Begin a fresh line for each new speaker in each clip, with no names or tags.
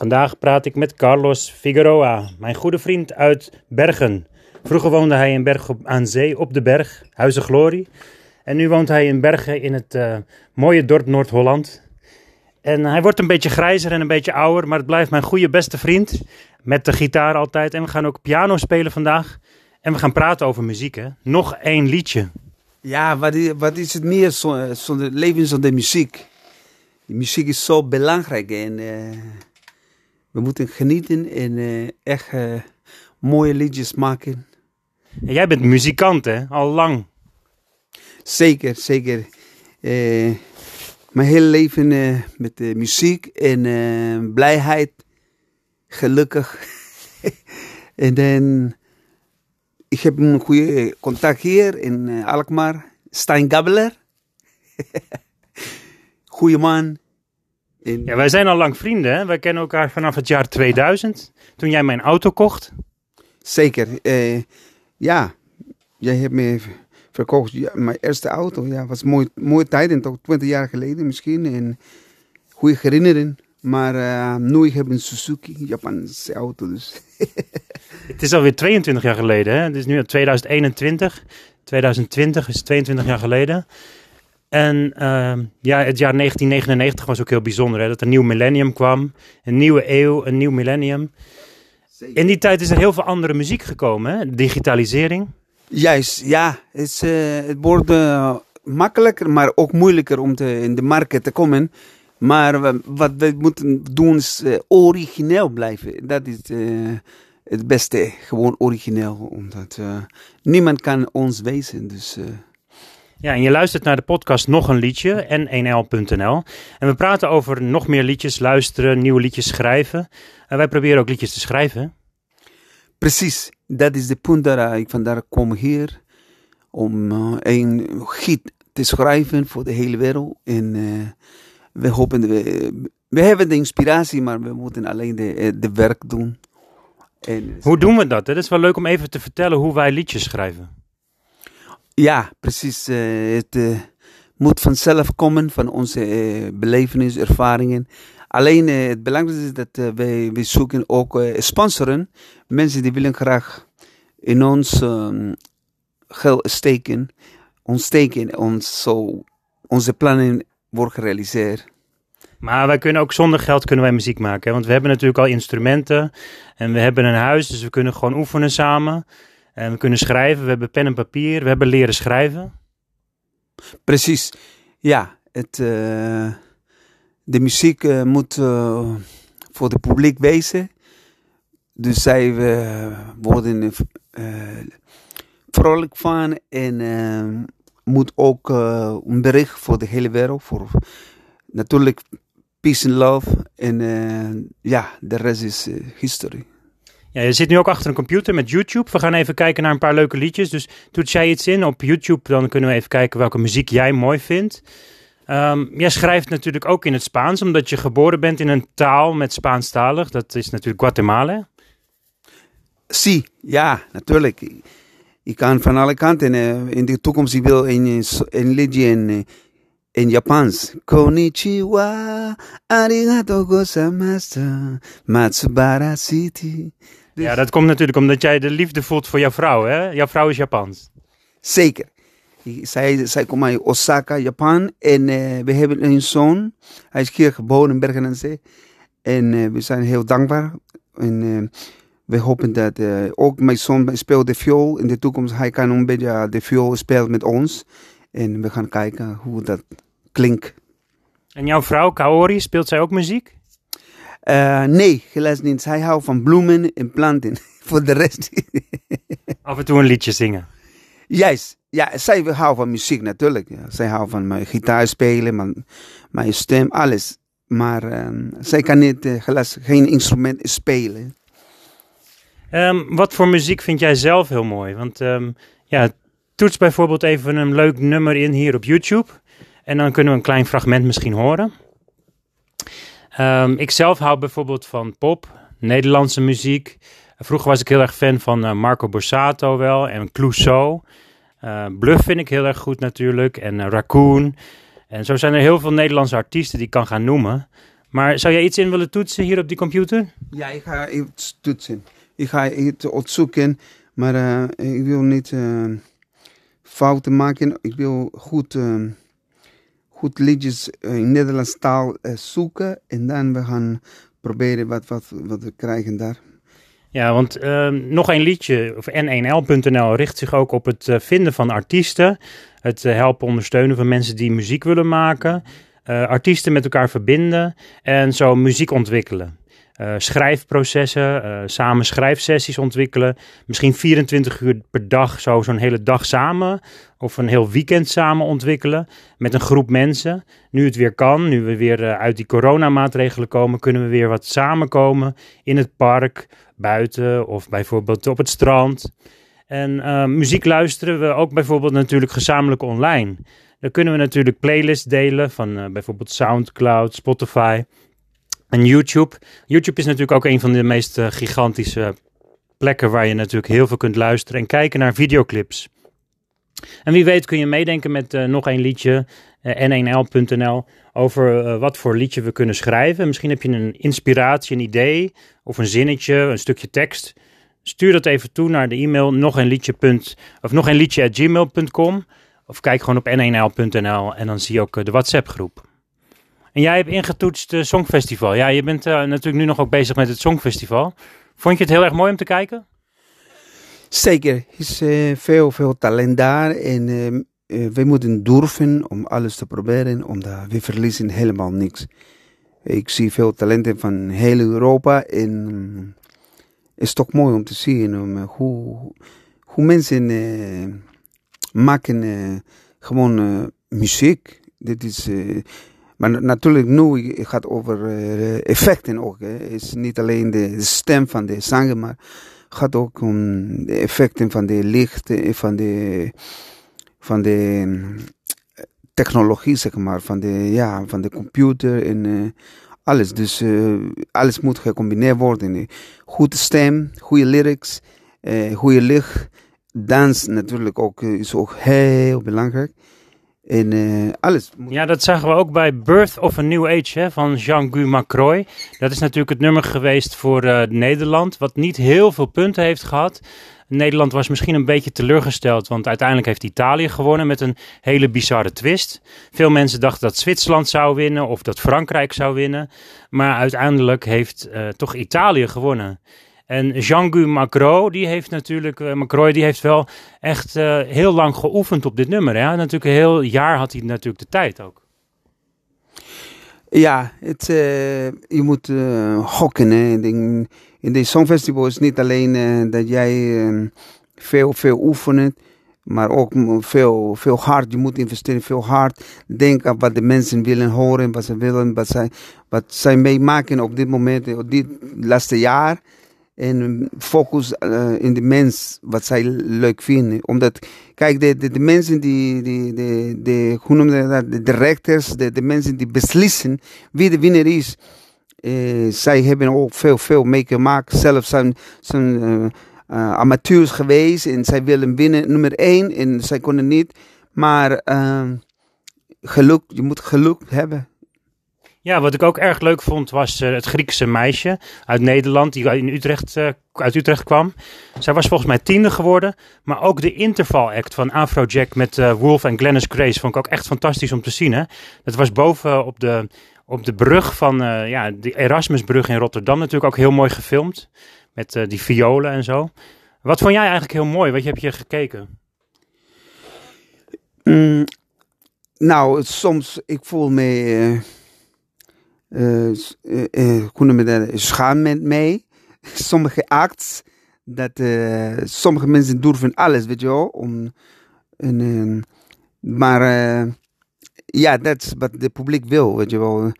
Vandaag praat ik met Carlos Figueroa, mijn goede vriend uit Bergen. Vroeger woonde hij in Bergen aan Zee op de berg, Huizen Glorie. En nu woont hij in Bergen in het uh, mooie dorp Noord-Holland. En hij wordt een beetje grijzer en een beetje ouder, maar het blijft mijn goede beste vriend. Met de gitaar altijd. En we gaan ook piano spelen vandaag. En we gaan praten over muziek. Nog één liedje.
Ja, wat is, wat is het meer zonder leven zonder muziek? De muziek is zo belangrijk en uh, we moeten genieten en uh, echt uh, mooie liedjes maken.
En jij bent muzikant, hè? Al lang.
Zeker, zeker. mijn hele leven met muziek en blijheid, gelukkig. en dan, ik heb een goede contact hier in Alkmaar. Stijn Gabeler. Goeie man.
Ja, wij zijn al lang vrienden. Hè? Wij kennen elkaar vanaf het jaar 2000, toen jij mijn auto kocht.
Zeker. Uh, ja, jij hebt me verkocht. Ja, mijn eerste auto. Ja, was een mooie, mooie tijd. En toch 20 jaar geleden misschien. En goede herinnering. Maar uh, nu heb ik een Suzuki, Japanse auto. Dus.
het is alweer 22 jaar geleden. Hè? Het is nu 2021. 2020 is 22 jaar geleden. En uh, ja, het jaar 1999 was ook heel bijzonder. Hè? Dat er een nieuw millennium kwam. Een nieuwe eeuw, een nieuw millennium. In die tijd is er heel veel andere muziek gekomen. Hè? Digitalisering.
Juist, ja. Het, is, uh, het wordt uh, makkelijker, maar ook moeilijker om te, in de markt te komen. Maar wat we moeten doen is uh, origineel blijven. Dat is het beste. Gewoon origineel. Omdat niemand kan ons wezen. Dus...
Ja, en je luistert naar de podcast Nog een Liedje, n1l.nl. En we praten over nog meer liedjes luisteren, nieuwe liedjes schrijven. En wij proberen ook liedjes te schrijven.
Precies, dat is de punt dat ik vandaar kom hier. Om uh, een giet te schrijven voor de hele wereld. En uh, we hopen, we, we hebben de inspiratie, maar we moeten alleen de, eh, de werk doen.
En, hoe doen we dat? Het is wel leuk om even te vertellen hoe wij liedjes schrijven.
Ja, precies. Uh, het uh, moet vanzelf komen van onze uh, belevenis, ervaringen. Alleen het belangrijkste is dat wij, wij zoeken ook sponsoren. Mensen die willen graag in ons um, geld steken. Ons steken, ons, zo, onze plannen worden gerealiseerd.
Maar wij kunnen ook zonder geld kunnen wij muziek maken. Want we hebben natuurlijk al instrumenten en we hebben een huis, dus we kunnen gewoon oefenen samen. En we kunnen schrijven, we hebben pen en papier, we hebben leren schrijven.
Precies, ja. Het, uh, de muziek uh, moet voor het publiek wezen. Dus zij worden vrolijk van en moet ook een bericht voor de hele wereld. Voor, natuurlijk peace and love en ja, de rest is history.
Ja, je zit nu ook achter een computer met YouTube. We gaan even kijken naar een paar leuke liedjes. Dus toets jij iets in op YouTube, dan kunnen we even kijken welke muziek jij mooi vindt. Um, jij schrijft natuurlijk ook in het Spaans, omdat je geboren bent in een taal met Spaanstalig. Dat is natuurlijk Guatemala.
Sí, ja, natuurlijk. Ik kan van alle kanten. Uh, in de toekomst ik wil een, een liedje in, uh, in Japans. Konnichiwa, arigato gozaimasu, Matsubara City.
Dus... Ja, dat komt natuurlijk omdat jij de liefde voelt voor jouw vrouw, hè? Jouw vrouw is Japans.
Zeker. Zij, zij komt uit Osaka, Japan. En uh, we hebben een zoon. Hij is hier geboren in Bergen en Zee. En uh, we zijn heel dankbaar. En uh, we hopen dat ook mijn zoon speelt de viool. In de toekomst hij kan een beetje de viool spelen met ons. En we gaan kijken hoe dat klinkt.
En jouw vrouw, Kaori, speelt zij ook muziek?
Uh, nee, helaas niet. Hij houdt van bloemen en planten. Voor de rest.
Af en toe een liedje zingen.
Juist. Ja, zij houdt van muziek natuurlijk. Ja. Zij houdt van mijn gitaar spelen, mijn, mijn stem, alles. Maar um, zij kan niet, uh, helaas geen instrument spelen.
Um, wat voor muziek vind jij zelf heel mooi? Want um, ja, toets bijvoorbeeld even een leuk nummer in hier op YouTube. En dan kunnen we een klein fragment misschien horen. Um, ik zelf hou bijvoorbeeld van pop, Nederlandse muziek. Vroeger was ik heel erg fan van uh, Marco Borsato wel en Clouseau. Uh, Bluff vind ik heel erg goed natuurlijk en uh, Raccoon. En zo zijn er heel veel Nederlandse artiesten die ik kan gaan noemen. Maar zou jij iets in willen toetsen hier op die computer?
Ja, ik ga iets toetsen. Ik ga iets opzoeken, maar ik wil niet fouten maken. Ik wil goed, goed liedjes in Nederlands taal zoeken en dan we gaan proberen wat, wat, wat we krijgen daar.
Ja, want nog een liedje, of n1l.nl, richt zich ook op het vinden van artiesten. Het helpen ondersteunen van mensen die muziek willen maken. artiesten met elkaar verbinden en zo muziek ontwikkelen. Uh, schrijfprocessen, uh, samen schrijfsessies ontwikkelen. Misschien 24 uur per dag, zo zo'n hele dag samen. Of een heel weekend samen ontwikkelen met een groep mensen. Nu het weer kan, nu we weer uh, uit die coronamaatregelen komen, kunnen we weer wat samenkomen in het park, buiten of bijvoorbeeld op het strand. En muziek luisteren we ook bijvoorbeeld natuurlijk gezamenlijk online. Dan kunnen we natuurlijk playlists delen van bijvoorbeeld SoundCloud, Spotify. En YouTube. YouTube is natuurlijk ook een van de meest uh, gigantische plekken waar je natuurlijk heel veel kunt luisteren en kijken naar videoclips. En wie weet kun je meedenken met uh, nog een liedje, uh, n1l.nl, over wat voor liedje we kunnen schrijven. Misschien heb je een inspiratie, een idee of een zinnetje, een stukje tekst. Stuur dat even toe naar de e-mail nog een liedje. Of nog een liedje at gmail.com. Of kijk gewoon op n1l.nl en dan zie je ook de WhatsApp groep. En jij hebt ingetoetst uh, Songfestival. Ja, je bent uh, natuurlijk nu nog ook bezig met het Songfestival. Vond je het heel erg mooi om te kijken?
Zeker. Er is uh, veel, veel talent daar. En we moeten durven om alles te proberen. Omdat we verliezen helemaal niks. Ik zie veel talenten van heel Europa. En het is toch mooi om te zien hoe, hoe mensen maken gewoon muziek. Dit is maar natuurlijk nu gaat over uh, effecten ook. Het is niet alleen de, stem van de zanger, maar gaat ook om de effecten van de licht, van de, van de eh, technologie, zeg maar, van de, ja, van de computer en uh, alles. Dus uh, alles moet gecombineerd worden. Goede stem, goede lyrics, goede licht. Dans natuurlijk ook, is ook heel belangrijk. En uh, alles.
Ja, dat zagen we ook bij Birth of a New Age hè, van Jean-Guy Macroy. Dat is natuurlijk het nummer geweest voor uh, Nederland, wat niet heel veel punten heeft gehad. Nederland was misschien een beetje teleurgesteld, want uiteindelijk heeft Italië gewonnen met een hele bizarre twist. Veel mensen dachten dat Zwitserland zou winnen of dat Frankrijk zou winnen. Maar uiteindelijk heeft uh, toch Italië gewonnen. En Jean-Guy Macro, die heeft natuurlijk, uh, Macroy, die heeft wel echt uh, heel lang geoefend op dit nummer. Hè? Natuurlijk een heel jaar had hij natuurlijk de tijd ook.
Ja, het, uh, je moet hokken. Hè. In, in de Songfestival is niet alleen dat jij veel, veel oefent, maar ook veel, veel hard. Je moet investeren, veel hard. Denk aan wat de mensen willen horen, wat ze willen, wat zij, wat zij meemaken op dit moment, op dit laatste jaar en focus uh, in de mens, wat zij leuk vinden. Omdat, kijk, de, de, mensen die, die, de, de, hoe noem je dat, de directors, de, de mensen die beslissen wie de winnaar is. Uh, zij hebben ook veel, veel meegemaakt. Zelf zijn, zijn uh, amateurs geweest en zij willen winnen nummer één en zij konden niet. Maar geluk, je moet geluk hebben.
Ja, wat ik ook erg leuk vond was uh, het Griekse meisje uit Nederland die in Utrecht, uh, uit Utrecht kwam. Zij was volgens mij tiende geworden. Maar ook de interval act van Afrojack met uh, Wolf en Glennis Grace vond ik ook echt fantastisch om te zien. Hè? Dat was boven op de, op de brug van ja, de Erasmusbrug in Rotterdam natuurlijk ook heel mooi gefilmd. Met die violen en zo. Wat vond jij eigenlijk heel mooi? Wat heb je gekeken?
Mm, nou, soms ik voel me uh, uh, hoe me dat, schaam met mij. Sommige acts, dat sommige mensen durven alles, weet je wel. Om, en, maar ja, dat is wat het publiek wil, weet je wel.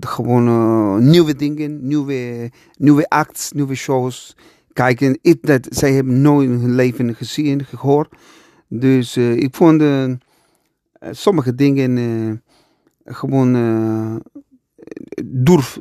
gewoon nieuwe dingen, nieuwe, nieuwe acts, nieuwe shows. Kijken, ik, dat, zij hebben nooit in hun leven gezien, gehoord. Dus ik vond sommige dingen gewoon durf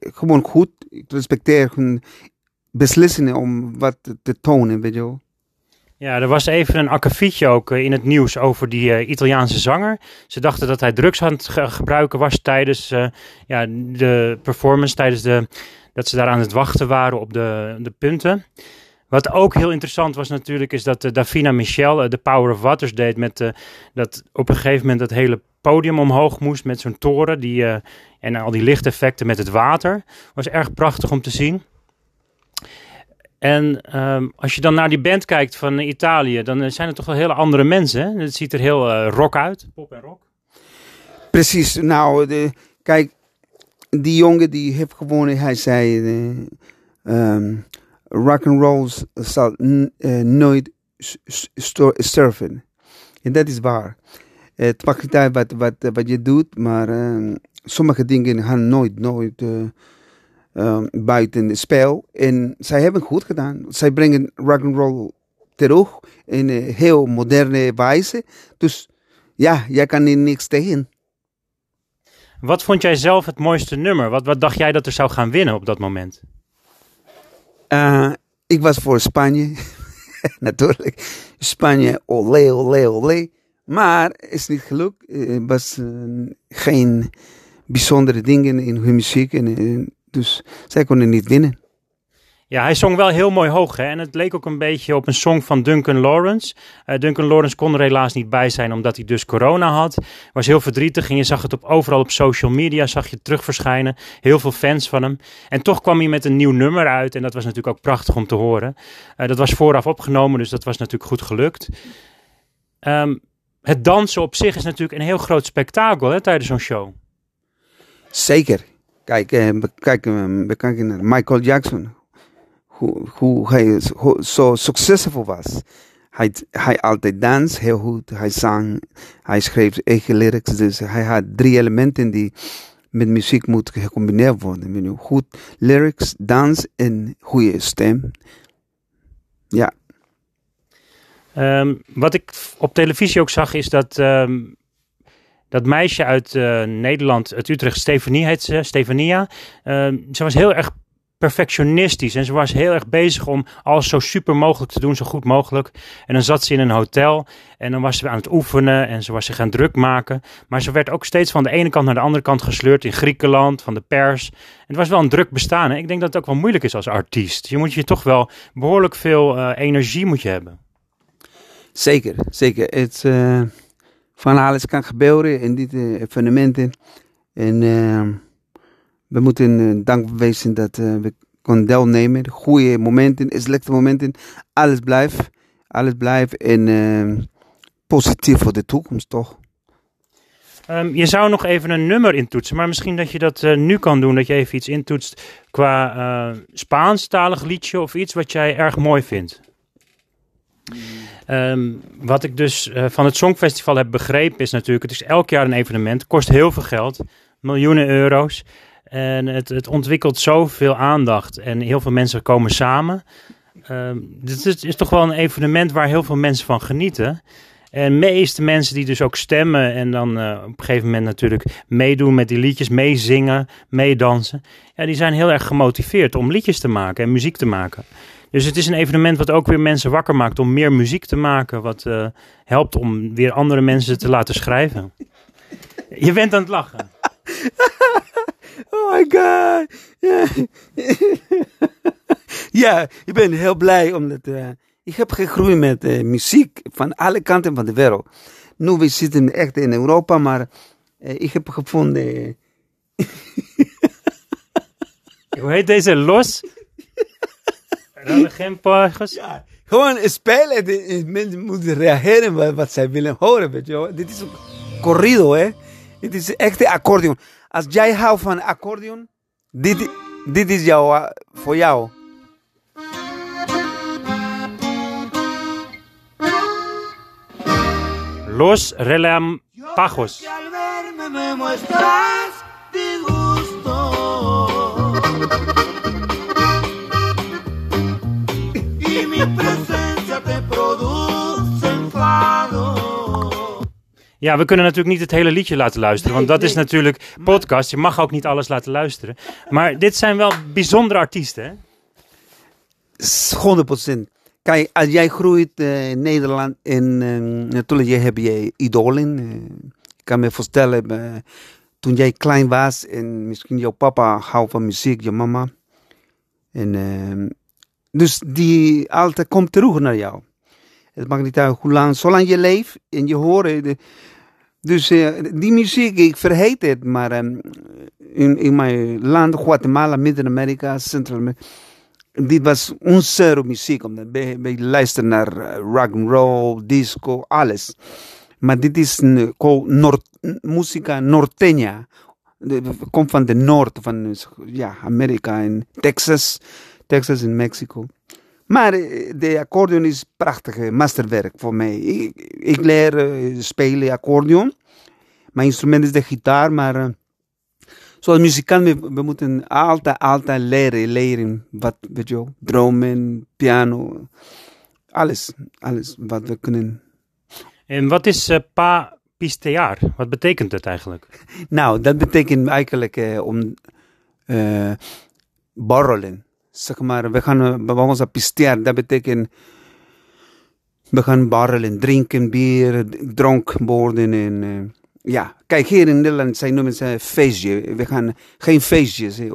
gewoon goed. Ik respecteer hun beslissingen om wat te tonen, weet je wel.
Ja, er was even een akkefietje ook eh, in het nieuws over die eh, Italiaanse zanger. Ze dachten dat hij drugs aan het ge- gebruiken was tijdens eh, ja, de performance, tijdens de, dat ze daar aan het wachten waren op de, de punten. Wat ook heel interessant was natuurlijk, is dat eh, Davina Michel eh, de Power of Waters deed met eh, dat op een gegeven moment dat hele podium omhoog moest met zo'n toren die, en al die lichteffecten met het water. Was erg prachtig om te zien. En ehm, als je dan naar die band kijkt van Italië, dan zijn het toch wel hele andere mensen. Hè? Het ziet er heel rock uit. Pop en rock.
Precies, nou, kijk, die jongen die heeft gewonnen, hij zei, eh, ehm, rock and roll zal eh, nooit sterven. En dat is waar. Het maakt niet wat, wat, wat je doet, maar ehm, sommige dingen gaan nooit, nooit eh, ehm, buiten het spel. En zij hebben goed gedaan. Zij brengen rock and roll terug in een heel moderne wijze. Dus ja, jij kan er niks tegen.
Wat vond jij zelf het mooiste nummer? Wat, wat dacht jij dat er zou gaan winnen op dat moment?
Uh, ik was voor Spanje. Natuurlijk. Spanje, olé, olé, olé. Maar is niet gelukt. Er was uh, geen bijzondere dingen in hun muziek. En, dus zij konden niet winnen.
Ja, hij zong wel heel mooi hoog. Hè? En het leek ook een beetje op een song van Duncan Lawrence. Uh, Duncan Lawrence kon er helaas niet bij zijn omdat hij dus corona had. Was heel verdrietig en je zag het op, overal op social media, zag je terug verschijnen. Heel veel fans van hem. En toch kwam hij met een nieuw nummer uit en dat was natuurlijk ook prachtig om te horen. Uh, dat was vooraf opgenomen, dus dat was natuurlijk goed gelukt. Um, het dansen op zich is natuurlijk een heel groot spektakel hè, tijdens zo'n show.
Zeker. Kijk, we, kijken, we kijken naar Michael Jackson. Hoe, hoe hij zo succesvol was. Hij, hij altijd dans heel goed. Hij zang. Hij schreef eigen lyrics. Dus hij had drie elementen die met muziek moeten gecombineerd worden. Goed lyrics, dans en goede stem. Ja.
Um, wat ik op televisie ook zag is dat um, dat meisje uit uh, Nederland, uit Utrecht, Stefanie heet ze, Stefania. Uh, ze was heel erg perfectionistisch en ze was heel erg bezig om alles zo super mogelijk te doen, zo goed mogelijk. En dan zat ze in een hotel en dan was ze aan het oefenen en ze was zich aan druk maken. Maar ze werd ook steeds van de ene kant naar de andere kant gesleurd in Griekenland, van de pers. En het was wel een druk bestaan. Hè? Ik denk dat het ook wel moeilijk is als artiest. Je moet je toch wel behoorlijk veel uh, energie moet je hebben.
Zeker, zeker. Het, uh, van alles kan gebeuren in dit uh. En uh, we moeten uh, dankbaar wezen dat uh, we kunnen deelnemen. Goede momenten, slechte momenten. Alles blijft. Alles blijft. En uh, positief voor de toekomst, toch?
Um, je zou nog even een nummer intoetsen, maar misschien dat je dat uh, nu kan doen. Dat je even iets intoetst qua uh, Spaanstalig liedje of iets wat jij erg mooi vindt. Um, wat ik dus van het Songfestival heb begrepen is natuurlijk, het is elk jaar een evenement, kost heel veel geld, miljoenen euro's. En het, het ontwikkelt zoveel aandacht en heel veel mensen komen samen. Um, dit is, is, toch wel een evenement waar heel veel mensen van genieten. En meeste mensen die dus ook stemmen en dan uh, op een gegeven moment natuurlijk meedoen met die liedjes, meezingen, meedansen. Ja, die zijn heel erg gemotiveerd om liedjes te maken en muziek te maken. Dus het is een evenement wat ook weer mensen wakker maakt om meer muziek te maken. Wat uh, helpt om weer andere mensen te laten schrijven. Je bent aan het lachen.
Oh my god. Ja, ja ik ben heel blij omdat uh, ik heb gegroeid met uh, muziek van alle kanten van de wereld. Nu we zitten echt in Europa, maar uh, ik heb gevonden.
Hoe heet deze los? geen pagers?
Ja, gewoon spelen. Mensen moeten reageren wat, wat zij willen horen, weet je wel. Dit is een corrido, hè. Dit is echt een accordeon. Als jij houdt van accordeon, dit, dit is jou, voor jou.
Los Relampajos. Ja, we kunnen natuurlijk niet het hele liedje laten luisteren, want dat is natuurlijk podcast. Je mag ook niet alles laten luisteren. Maar dit zijn wel bijzondere artiesten, hè?
100%. kijk, als jij groeit eh, in Nederland en eh, natuurlijk je hebt je idolen. eh, ik kan me voorstellen, eh, toen jij klein was en misschien jouw papa houdt van muziek, je mama. En, eh, dus die altijd komt terug naar jou. Het maakt niet uit hoe lang, zolang je leeft en je hoort. dus eh, die muziek, ik vergeet het, maar ehm, in, in mijn land, Guatemala, Midden-Amerika, Centraal-Amerika, dit was onze muziek. Omdat wij, wij luisteren naar eh, rock and roll, disco, alles. Maar dit is co- Noord, musica norteña. Komt van de noord van ja, Amerika en Texas. Texas en Mexico. Maar eh, de accordeon is prachtig eh, masterwerk voor mij. Ik, ik leer eh, spelen accordeon. Mijn instrument is de gitaar, maar zoals muzikant, we, we moeten altijd, altijd leren, leren. Wat, weet je dromen, piano, alles, alles wat we kunnen.
En wat is eh, pa pistear? Wat betekent het eigenlijk?
Nou, dat betekent eigenlijk om borrelen. Zeg maar, we gaan eh, bij ons pistear, dat betekent we gaan borrelen, drinken, bier, dronk worden en eh, ja. Kijk, hier in Nederland, zij noemen ze feestje. We gaan geen feestjes, hè,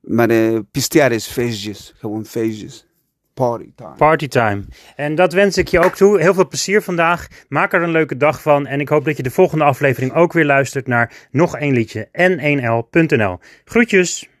maar eh pistear is feestjes, gewoon feestjes. Party time.
Party time. En dat wens ik je ook toe. Heel veel plezier vandaag. Maak er een leuke dag van. En ik hoop dat je de volgende aflevering ook weer luistert naar nog één liedje. n1l.nl. Groetjes!